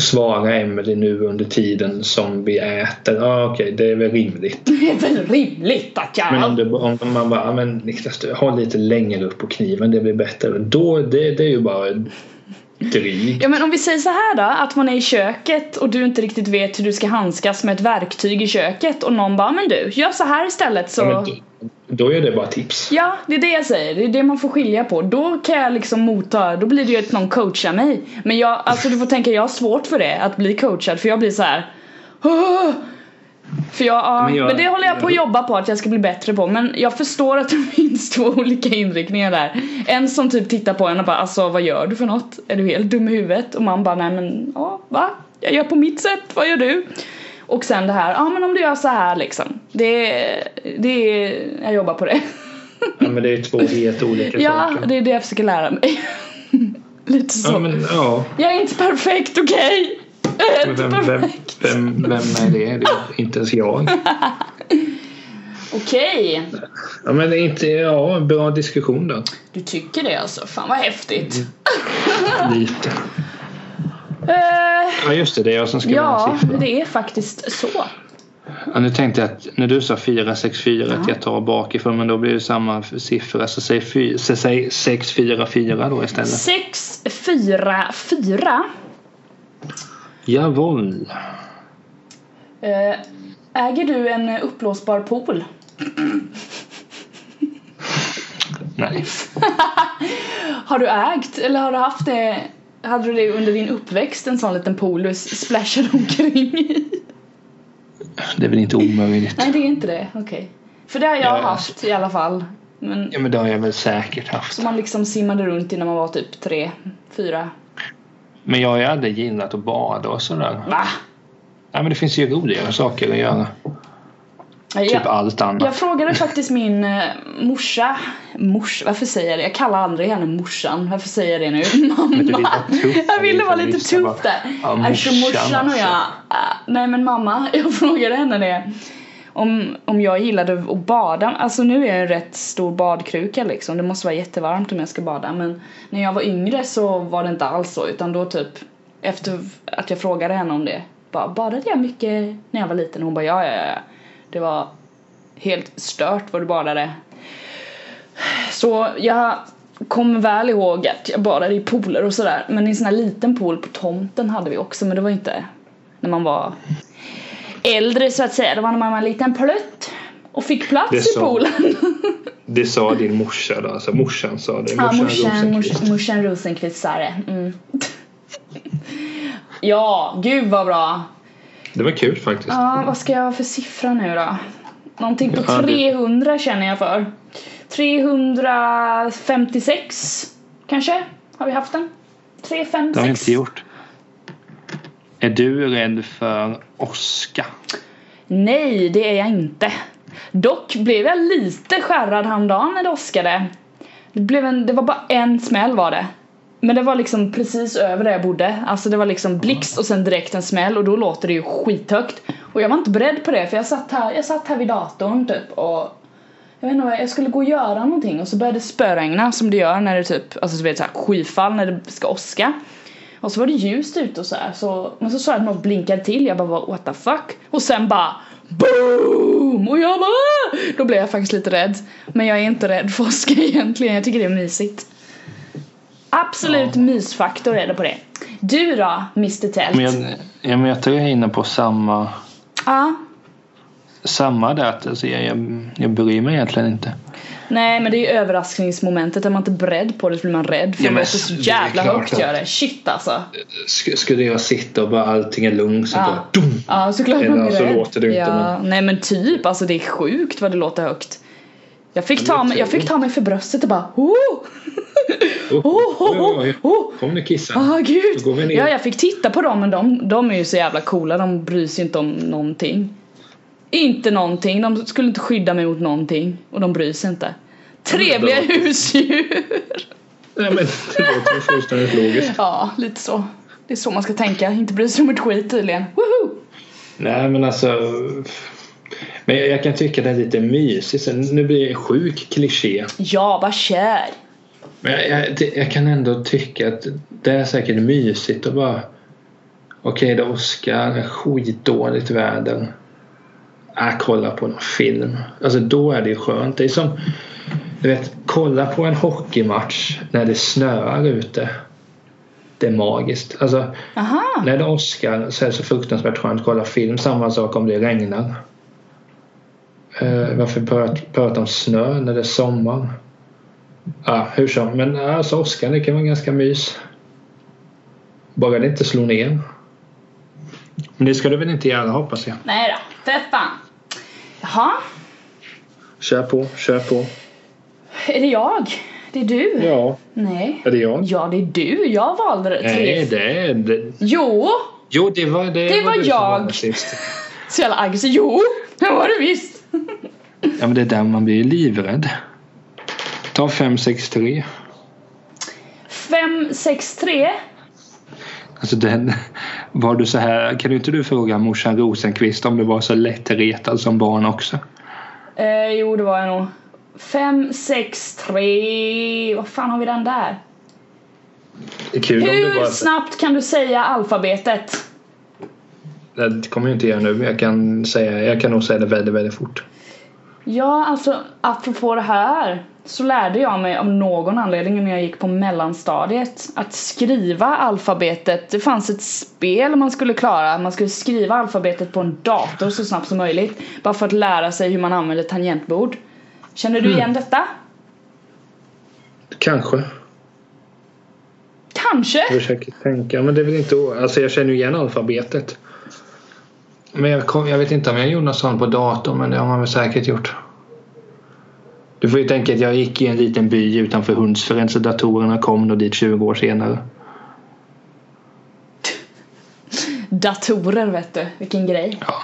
svarar Emelie nu under tiden som vi äter? Ja okej, okay, det är väl rimligt. Det är väl rimligt att jag... Men om, det, om man bara, men Niklas ha lite längre upp på kniven, det blir bättre. Då, det, det är ju bara drygt. Ja men om vi säger så här då, att man är i köket och du inte riktigt vet hur du ska handskas med ett verktyg i köket och någon bara men du, gör så här istället så... Ja, då är det bara tips. Ja, det är det jag säger. Det är det man får skilja på. Då kan jag liksom motta, då blir det ju att någon coachar mig. Men jag, alltså du får tänka, jag har svårt för det, att bli coachad. För jag blir så här. Åh! För jag, ja, men, jag, men, det håller jag på att jobba på att jag ska bli bättre på. Men jag förstår att det finns två olika inriktningar där. En som typ tittar på en och bara alltså vad gör du för något? Är du helt dum i huvudet? Och man bara nej men ja va? Jag gör på mitt sätt, vad gör du? Och sen det här, ja men om du gör så här liksom. Det, det jag jobbar på det. Ja men det är två helt olika ja, saker. Ja, det är det jag försöker lära mig. Lite så. Ja, men, ja. Jag är inte perfekt, okej? Okay? Vem, vem, vem, vem är det? Det är inte ens jag. Okej. Ja men inte, ja bra diskussion då. Du tycker det alltså? Fan vad häftigt. Lite. Uh, ja just det, det är jag som ska Ja, det är faktiskt så. Ja, nu tänkte jag att när du sa 464 ja. att jag tar bakifrån men då blir det samma siffra så säg, fy, så säg 644 då istället. 644 Jawohl. Uh, äger du en uppblåsbar pool? Nej. har du ägt eller har du haft det hade du det under din uppväxt en sån liten pool du splashade omkring i? Det är väl inte omöjligt. Nej det är inte det, okej. Okay. För det har jag ja, haft i alla fall. Men, ja men det har jag väl säkert haft. Så man liksom simmade runt innan man var typ tre, fyra. Men jag har ju aldrig gillat att bada och sådär. Va? Nej men det finns ju roligare saker att göra. Typ jag, allt annat. Jag frågade faktiskt min uh, morsa, mors, varför säger jag det? Jag kallar aldrig henne morsan, varför säger jag det nu? Mamma! jag ville vara lite tuff där. Ja, morsan, alltså morsan och jag, uh, nej men mamma, jag frågade henne det. Om, om jag gillade att bada, alltså nu är jag en rätt stor badkruka liksom, det måste vara jättevarmt om jag ska bada men när jag var yngre så var det inte alls så utan då typ efter att jag frågade henne om det bara badade jag mycket när jag var liten? Hon bara ja ja ja det var helt stört vad du badade. Så jag kommer väl ihåg att jag badade i pooler och sådär. Men i en sån här liten pool på tomten hade vi också. Men det var inte när man var äldre så att säga. Det var när man var en liten plutt och fick plats det i poolen. det sa din morsa då? Alltså morsan sa det? Morsan, ja, morsan Rosenqvist. Morsan Rosenqvist sa det. Mm. ja, gud vad bra. Det var kul faktiskt. Ja, vad ska jag ha för siffra nu då? Någonting på 300 känner jag för. 356 kanske? Har vi haft den? 3, 5, 6? Det har vi inte gjort. Är du rädd för åska? Nej, det är jag inte. Dock blev jag lite skärrad häromdagen när det åskade. Det, blev en, det var bara en smäll var det. Men det var liksom precis över där jag bodde. Alltså det var liksom blixt och sen direkt en smäll och då låter det ju skithögt. Och jag var inte beredd på det för jag satt här, jag satt här vid datorn typ och jag vet inte jag skulle gå och göra någonting och så började det spöregna som det gör när det typ, alltså du vet såhär skyfall när det ska åska. Och så var det ljust ute och så här, så, men så sa jag att något blinkade till, jag bara what the fuck? Och sen bara BOOM! Och jag bara Då blev jag faktiskt lite rädd. Men jag är inte rädd för åska egentligen, jag tycker det är mysigt. Absolut ja. mysfaktor är det på det. Du då, Mr Tält? Men jag, ja, men jag tror jag är inne på samma... Ja. Samma där, alltså jag, jag, jag bryr mig egentligen inte. Nej men det är ju överraskningsmomentet, är man inte beredd på det så blir man rädd för ja, det låter så jävla högt gör det. Shit alltså. Skulle jag sitta och bara allting är lugnt så ja. bara dum. Ja såklart man blir så rädd. låter det inte. Ja. Men... Nej men typ, alltså det är sjukt vad det låter högt. Jag fick, ta mig, jag fick ta mig för bröstet och bara! Oh, oh, oh, oh. Kom nu kissa. Ah, gud. Ja, jag fick titta på dem men de, de är ju så jävla coola. De bryr sig inte om någonting. Inte någonting. De skulle inte skydda mig mot någonting. Och de bryr sig inte. Trevliga husdjur. Nej men det låter fullständigt logiskt. Ja, lite så. Det är så man ska tänka. Inte bry sig om ett skit tydligen. Woho! Nej men alltså. Men jag, jag kan tycka det är lite mysigt. Nu blir det sjuk kliché. Ja, vad kär. Men jag, jag, jag, kan ändå tycka att det är säkert mysigt att bara Okej, det är Oscar. Skitdåligt väder. Äh, kolla på någon film. Alltså då är det ju skönt. Det är som du vet, kolla på en hockeymatch när det snöar ute. Det är magiskt. Alltså, Aha. när det Oscar så är det så fruktansvärt skönt att kolla film. Samma sak om det regnar. Eh, varför prata, om snö när det är sommar? Ja, hur som. Men alltså Oscar det kan vara ganska mys. Bara det inte slår ner. Men det ska du väl inte göra hoppas jag. Nej då, fett fan. Jaha, Kör på, kör på. är det jag? Det är du? Ja, Nej. är det jag? Ja, det är du. Jag valde det. Nej, det är det. Jo! Jo, det var det. Det var du jag. var sist. Så jävla aggressiv. Jo! Det var det visst. Ja, men det är där man blir livrädd. Ta 5, 6, 3. 5, 6, 3. Alltså den, var du så här, kan inte du fråga morsan Rosenqvist om du var så lättretad som barn också? Eh, jo, det var jag nog. 5, 6, 3. Vad fan har vi den där? Hur bara... snabbt kan du säga alfabetet? Det kommer jag inte göra nu men jag kan, säga, jag kan nog säga det väldigt, väldigt fort. Ja, alltså apropå det här så lärde jag mig av någon anledning när jag gick på mellanstadiet att skriva alfabetet. Det fanns ett spel man skulle klara. Man skulle skriva alfabetet på en dator så snabbt som möjligt. Bara för att lära sig hur man använder tangentbord. Känner du igen detta? Kanske. Kanske? Jag försöker tänka. Men det är väl inte... Alltså jag känner ju igen alfabetet. Men jag, kom, jag vet inte om jag gjorde något sånt på datorn men det har man väl säkert gjort. Du får ju tänka att jag gick i en liten by utanför Hundsfred så datorerna kom nog dit 20 år senare. Datorer vet du, vilken grej. Ja.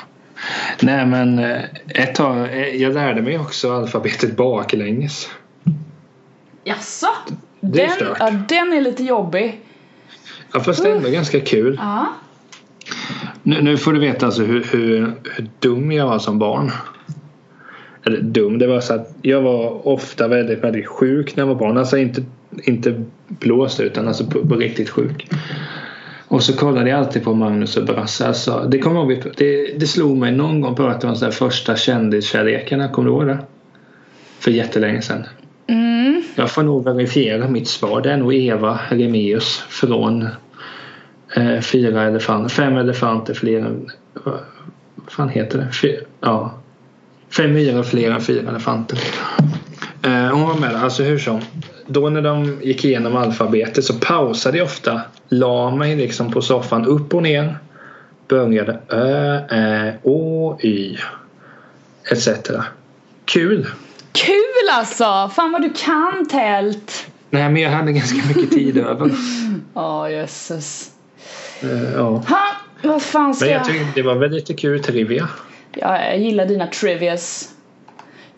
Nej men eh, ett tag, eh, jag lärde mig också alfabetet baklänges. Jaså? Det är Den, stört. ja, den är lite jobbig. Ja, fast är ändå ganska kul. Ja. Nu, nu får du veta alltså hur, hur, hur dum jag var som barn. Eller dum, det var så att jag var ofta väldigt, väldigt sjuk när jag var barn. Alltså inte, inte blåst utan alltså på, på riktigt sjuk. Och så kollade jag alltid på Magnus och Brasse. Alltså, det, kom ihåg, det, det slog mig någon gång pratade om så här första kändiskärlekarna. Kommer du ihåg det? För jättelänge sedan. Mm. Jag får nog verifiera mitt svar. Det är nog Eva Remius från eh, Fyra elefanter. Fem elefanter fler än... Vad fan heter det? Fy, ja. Fem myror fler än fyra elefanter. Eh, hon var med. Alltså hur som. Då när de gick igenom alfabetet så pausade jag ofta. La mig liksom på soffan upp och ner. Började Ö, Ä, Å, Y. Etc. Kul! Kul alltså! Fan vad du kan tält! Nej men jag hade ganska mycket tid över. Ja, jösses. Eh, ja. Ha, vad fan ska Men jag... tyckte det var väl lite kul trivia. Ja, jag gillar dina trivias.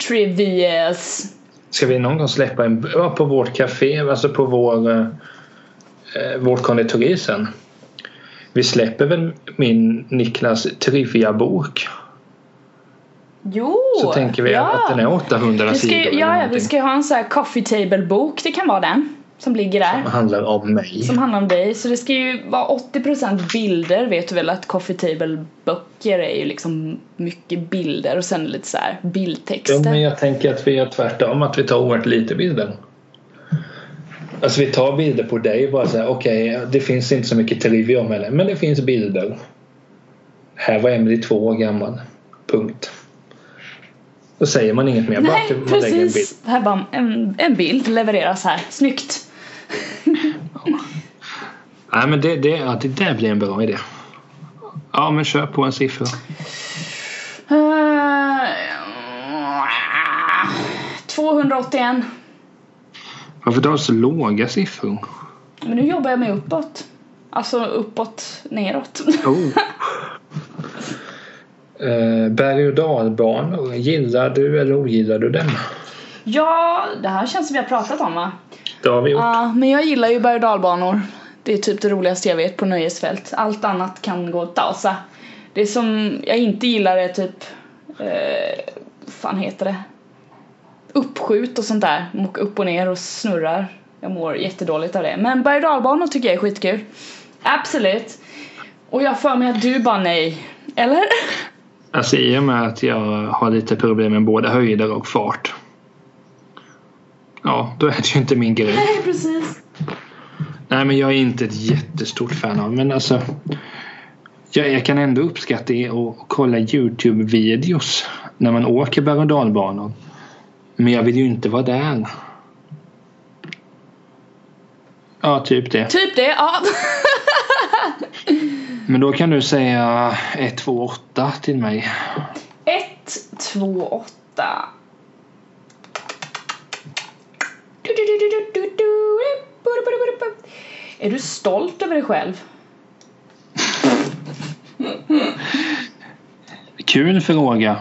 Trivias. Ska vi någon gång släppa en på vårt café, alltså på vår, eh, vårt konditori sen. Vi släpper väl min Niklas trivia-bok. Jo! Så tänker vi ja. att den är 800 vi ska, sidor Ja, ja, vi ska ju ha en sån här coffee table bok. Det kan vara den. Som ligger där. Som handlar om mig. Som handlar om dig. Så det ska ju vara 80% bilder. Vet du väl att coffee table böcker är ju liksom mycket bilder och sen lite så här Ja, bildtexter. men jag tänker att vi gör tvärtom, att vi tar oerhört lite bilder. Alltså vi tar bilder på dig och bara säger okej, det finns inte så mycket trivia om henne, men det finns bilder. Här var Emily två år gammal. Punkt. Då säger man inget mer, bara Nej, att man lägger en bild. precis. Här bara en, en bild levereras här. Snyggt. Nej men det, det, ja, det där blir en bra idé. Ja men kör på en siffra. Uh, 281. Varför tar du så låga siffror? Men nu jobbar jag mig uppåt. Alltså uppåt, neråt. Oh. Eh, berg och dalbanor, gillar du eller ogillar du dem? ja, det här känns som vi har pratat om va? Det har vi gjort. Ja, men jag gillar ju berg och dalbanor. Det är typ det roligaste jag vet på nöjesfält. Allt annat kan gå åt tausa. Det som jag inte gillar är typ, eh, vad fan heter det? Uppskjut och sånt där. Åker upp och ner och snurrar. Jag mår jättedåligt av det. Men berg och dalbanor tycker jag är skitkul. Absolut. Och jag för mig att du bara nej. Eller? Alltså i och med att jag har lite problem med både höjder och fart. Ja, då är det ju inte min grej. Nej, precis. Nej, men jag är inte ett jättestort fan av men alltså. Jag, jag kan ändå uppskatta det och kolla Youtube-videos när man åker berg och dalbanor. Men jag vill ju inte vara där. Ja, typ det. Typ det, ja. Men då kan du säga 128 till mig. 1, 2, 8. Du, du, du, du, du, du, du. Buru, buru, buru, buru. Är du stolt över dig själv? Kul fråga.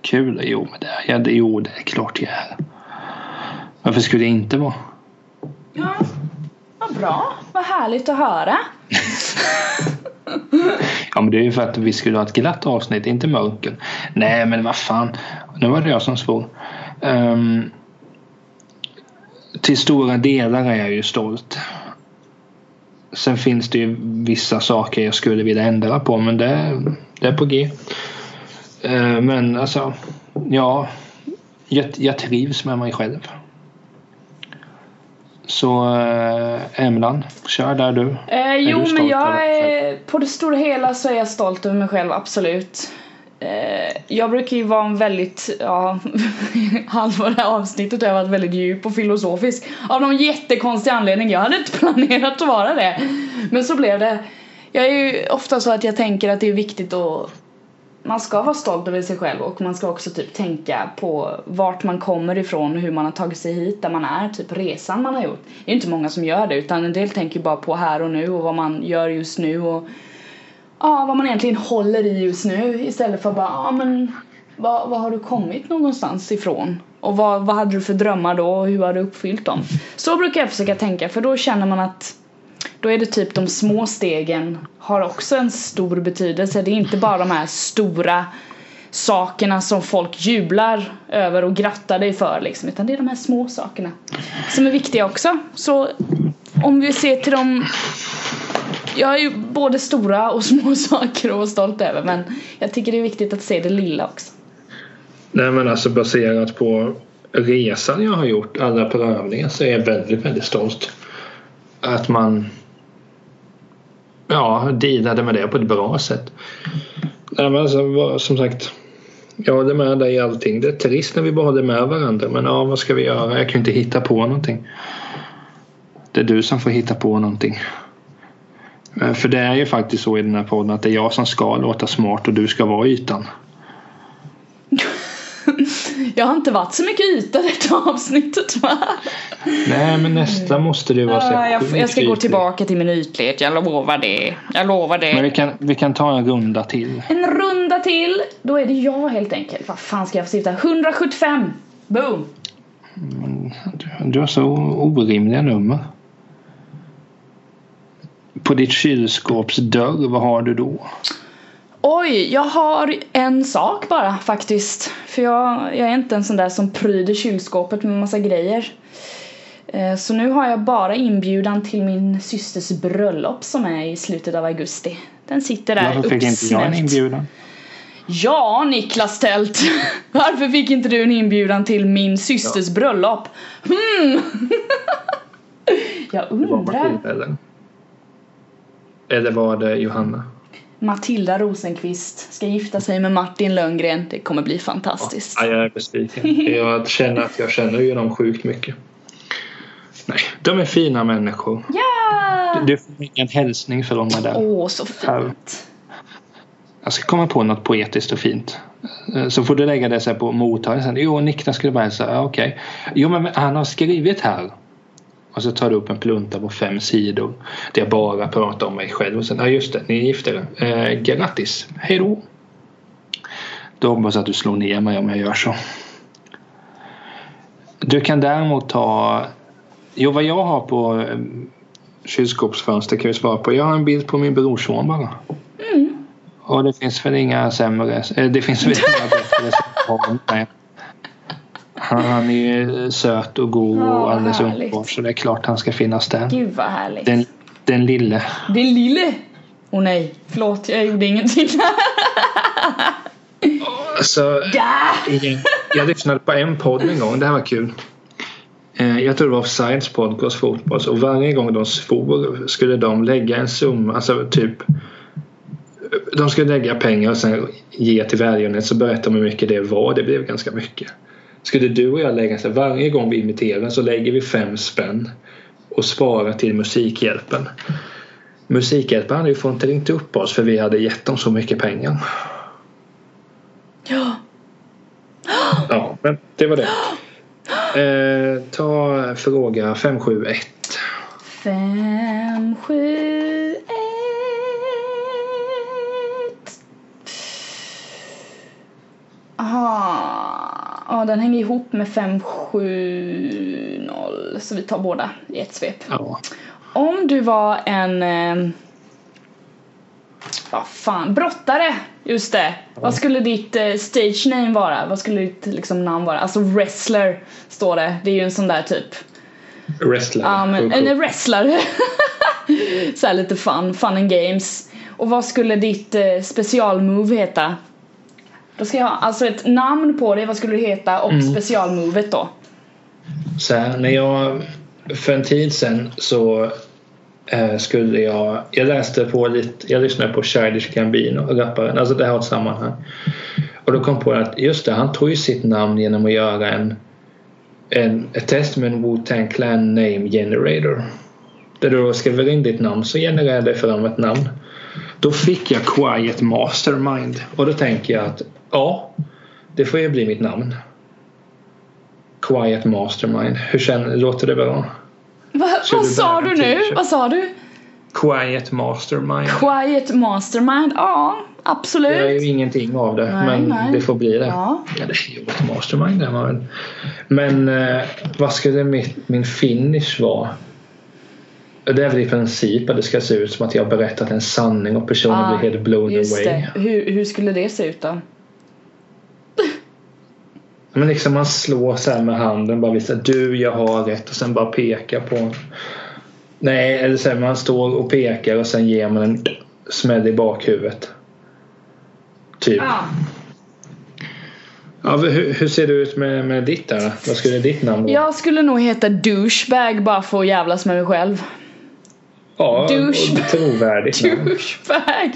Kul? Jo, men det är, det, jo, det är klart jag är. Varför skulle jag inte vara? Ja, vad bra. Vad härligt att höra. Ja men det är ju för att vi skulle ha ett glatt avsnitt, inte mörker. Nej men vad fan. Nu var det jag som svor. Um, till stora delar är jag ju stolt. Sen finns det ju vissa saker jag skulle vilja ändra på men det, det är på G. Uh, men alltså, ja. Jag, jag trivs med mig själv. Så uh, Emlan, kör där du. Eh, jo, men jag är, på det stora hela så är jag stolt över mig själv, absolut. Eh, jag brukar ju vara en väldigt, ja, halva det här avsnittet har jag varit väldigt djup och filosofisk. Av någon jättekonstig anledning, jag hade inte planerat att vara det. Men så blev det. Jag är ju ofta så att jag tänker att det är viktigt att man ska vara stolt över sig själv och man ska också typ tänka på vart man kommer ifrån och hur man har tagit sig hit där man är, typ resan man har gjort. Det är inte många som gör det utan en del tänker bara på här och nu och vad man gör just nu och ja, vad man egentligen håller i just nu istället för bara, ja men vad, vad har du kommit någonstans ifrån? Och vad, vad hade du för drömmar då och hur har du uppfyllt dem? Så brukar jag försöka tänka för då känner man att då är det typ de små stegen har också en stor betydelse. Det är inte bara de här stora sakerna som folk jublar över och grattar dig för liksom. Utan det är de här små sakerna som är viktiga också. Så om vi ser till de jag har ju både stora och små saker att vara stolt över men jag tycker det är viktigt att se det lilla också. Nej men alltså baserat på resan jag har gjort, alla prövningar så är jag väldigt, väldigt stolt. Att man ja, dealade med det på ett bra sätt. Nej, men alltså, som sagt, jag håller med dig i allting. Det är trist när vi bara håller med varandra men ja, vad ska vi göra? Jag kan ju inte hitta på någonting. Det är du som får hitta på någonting. Eh, För det är ju faktiskt så i den här podden att det är jag som ska låta smart och du ska vara ytan. Jag har inte varit så mycket yta detta avsnittet va? Nej men nästa måste du vara så Ja, jag, jag ska gå tillbaka till min ytlighet, jag lovar det. Jag lovar det. Men vi kan, vi kan ta en runda till. En runda till, då är det jag helt enkelt. Vad fan ska jag få sitta? 175! Boom! Du, du har så orimliga nummer. På ditt kylskåps dörr, vad har du då? Oj, jag har en sak bara faktiskt. För jag, jag är inte en sån där som pryder kylskåpet med massa grejer. Eh, Så nu har jag bara inbjudan till min systers bröllop som är i slutet av augusti. Den sitter där Varför fick inte jag en uppsmält. inbjudan? Ja, Niklas Tält! Varför fick inte du en inbjudan till min systers bröllop? Hmm! jag Det var undrar. Eller? Var det Johanna? Matilda Rosenqvist ska gifta sig med Martin Lönngren. Det kommer bli fantastiskt. Ja, jag är besviken. Jag känner att jag känner ju dem sjukt mycket. Nej, de är fina människor. Ja! Du får en hälsning från mig där. Åh, så fint. Jag ska komma på något poetiskt och fint. Eh, Så får du lägga det så här på mottagningen sen. Jo, Niklas skulle bara hälsa. Ja, okej. Jo, men han har skrivit här. Och så tar du upp en plunta på fem sidor. Där jag bara pratar om mig själv. Och sen, ja just det, ni gifter er. Eh, grattis. Hej då. Då hoppas jag att du slår ner mig om jag gör så. Du kan däremot ta... Jo, vad jag har på eh, kylskåpsfönster kan vi svara på. Jag har en bild på min brorson bara. Och det finns väl inga sämre, eh, det finns väl inga bättre. Han, han är ju söt och god Ja, och alldeles underbar så det är klart han ska finnas där. Gud vad härligt. Den, den lille. Den lille! Åh nej, förlåt jag gjorde ingenting. Alltså, Ja! ingen, jag lyssnade på en podd en gång. Det här var kul. Eh, Jag tror det var Offsides podcast fotboll. Och varje gång de svor skulle de lägga en summa. Alltså typ. De skulle lägga pengar och sen ge till välgörenhet. Så berättade de hur mycket det var. Det blev ganska mycket. Skulle du och jag lägga så varje gång vi imiterar så lägger vi fem spänn. Och sparar till Musikhjälpen. Musikhjälpen hade ju fått ringt upp oss för vi hade gett dem så mycket pengar. Ja. Ja, men det var det. Eh, ta fråga 571. Fem, sju, ett. Aha. Ja, den hänger ihop med 5, 7, 0. Så vi tar båda i ett svep. Ja. Om du var en... Eh, vad fan, brottare! Just det. Vad skulle ditt eh, stage name vara? Vad skulle ditt liksom, namn vara? Alltså wrestler står det. Det är ju en sån där typ Wrestler. Ja men Cool, en wrestler. så lite fun, fun and games. Och vad skulle ditt eh, specialmove heta? Då ska jag ha alltså ett namn på det, vad skulle det heta och specialmovet då? Så här, när jag för en tid sedan så eh, skulle jag jag läste på lite jag lyssnade på Childish Gambino rapparen alltså det här har ett sammanhang. Och då kom på att just det han tog ju sitt namn genom att göra en, en ett test med en Wu-Tang Clan name generator. Där du då skriver in ditt namn så genererar det fram ett namn. Då fick jag Quiet Mastermind. Och då tänker jag att ja det får ju bli mitt namn Quiet Mastermind. Hur känner, låter det bra? Va, vad sa du nu? Vad sa du? Quiet Mastermind. Quiet mastermind? Ja, Jag är absolut. ju ingenting av det Nej, men nej. det får bli det. Ja. Ja, det är ju ett mastermind man väl. Men eh, vad skulle mitt, min finish vara? Det är väl i princip att det ska se ut som att jag har berättat en sanning och personen Ah, blir helt blown away. det. Hur, hur skulle det se ut då? Men liksom man slår så med handen bara visar du jag har rätt och sen bara pekar på Nej eller så här, man står och pekar och sen ger man en smäll i bakhuvudet. Typ. Ah. Ja, hur, hur ser det ut med, med ditt där? Vad skulle ditt namn vara? Jag skulle nog heta douchebag bara för att jävlas med mig själv. ja douche- och trovärdigt. Douchebag!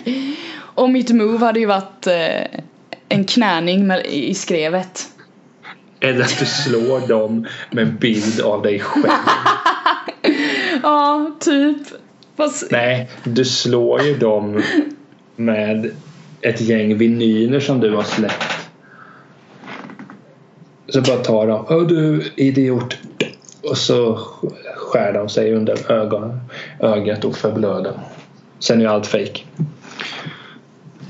Och mitt move hade ju varit eh, en knäning med, i skrevet. Eller att du slår dem med en bild av dig själv. Ja, typ. Fast, Nej, du slår ju dem med ett gäng vinyler som du har släppt. Så bara tar de. Åh du idiot. Och så skär de sig under ögon, ögat och förblöder. Sen är ju allt fake.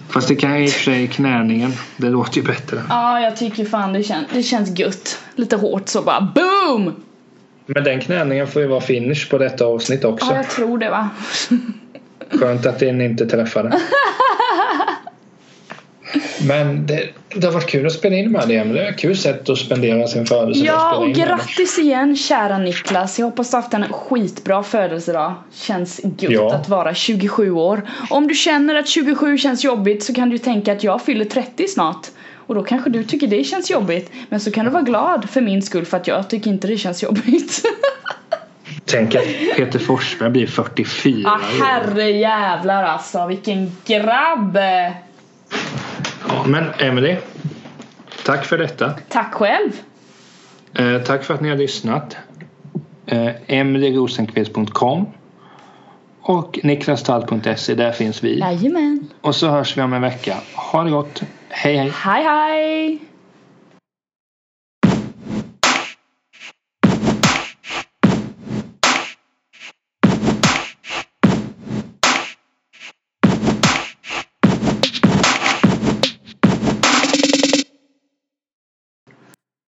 Fast det kan ju i och för sig knäningen. Det låter ju bättre. ja, jag tycker fan det, kän, det känns gött. Lite hårt så bara BOOM! Men den knäningen får ju vara finish på detta avsnitt också. Ja, jag tror det va. Skönt att den inte träffade. Men det, det har varit kul att spela in med det. Men det är ett kul sätt att spendera sin födelsedag. Ja, och grattis igen kära Niklas. Jag hoppas du har haft en skitbra födelsedag. Känns gött Ja. att vara 27 år. Om du känner att 27 känns jobbigt så kan du tänka att jag fyller 30 snart. Och då kanske du tycker det känns jobbigt. Men så kan du vara glad för min skull för att jag tycker inte det känns jobbigt. Tänk att Peter Forsberg blir 44 ah, herre jävlar alltså, vilken grabb! Ja, men Emily. Tack för detta. Tack själv! Eh, tack för att ni har lyssnat. Eh, emilyrosenqvist.com och niklastall.se. Där finns vi. Jajamän! Och så hörs vi om en vecka. Ha det gott. Hej hej. Hej hej!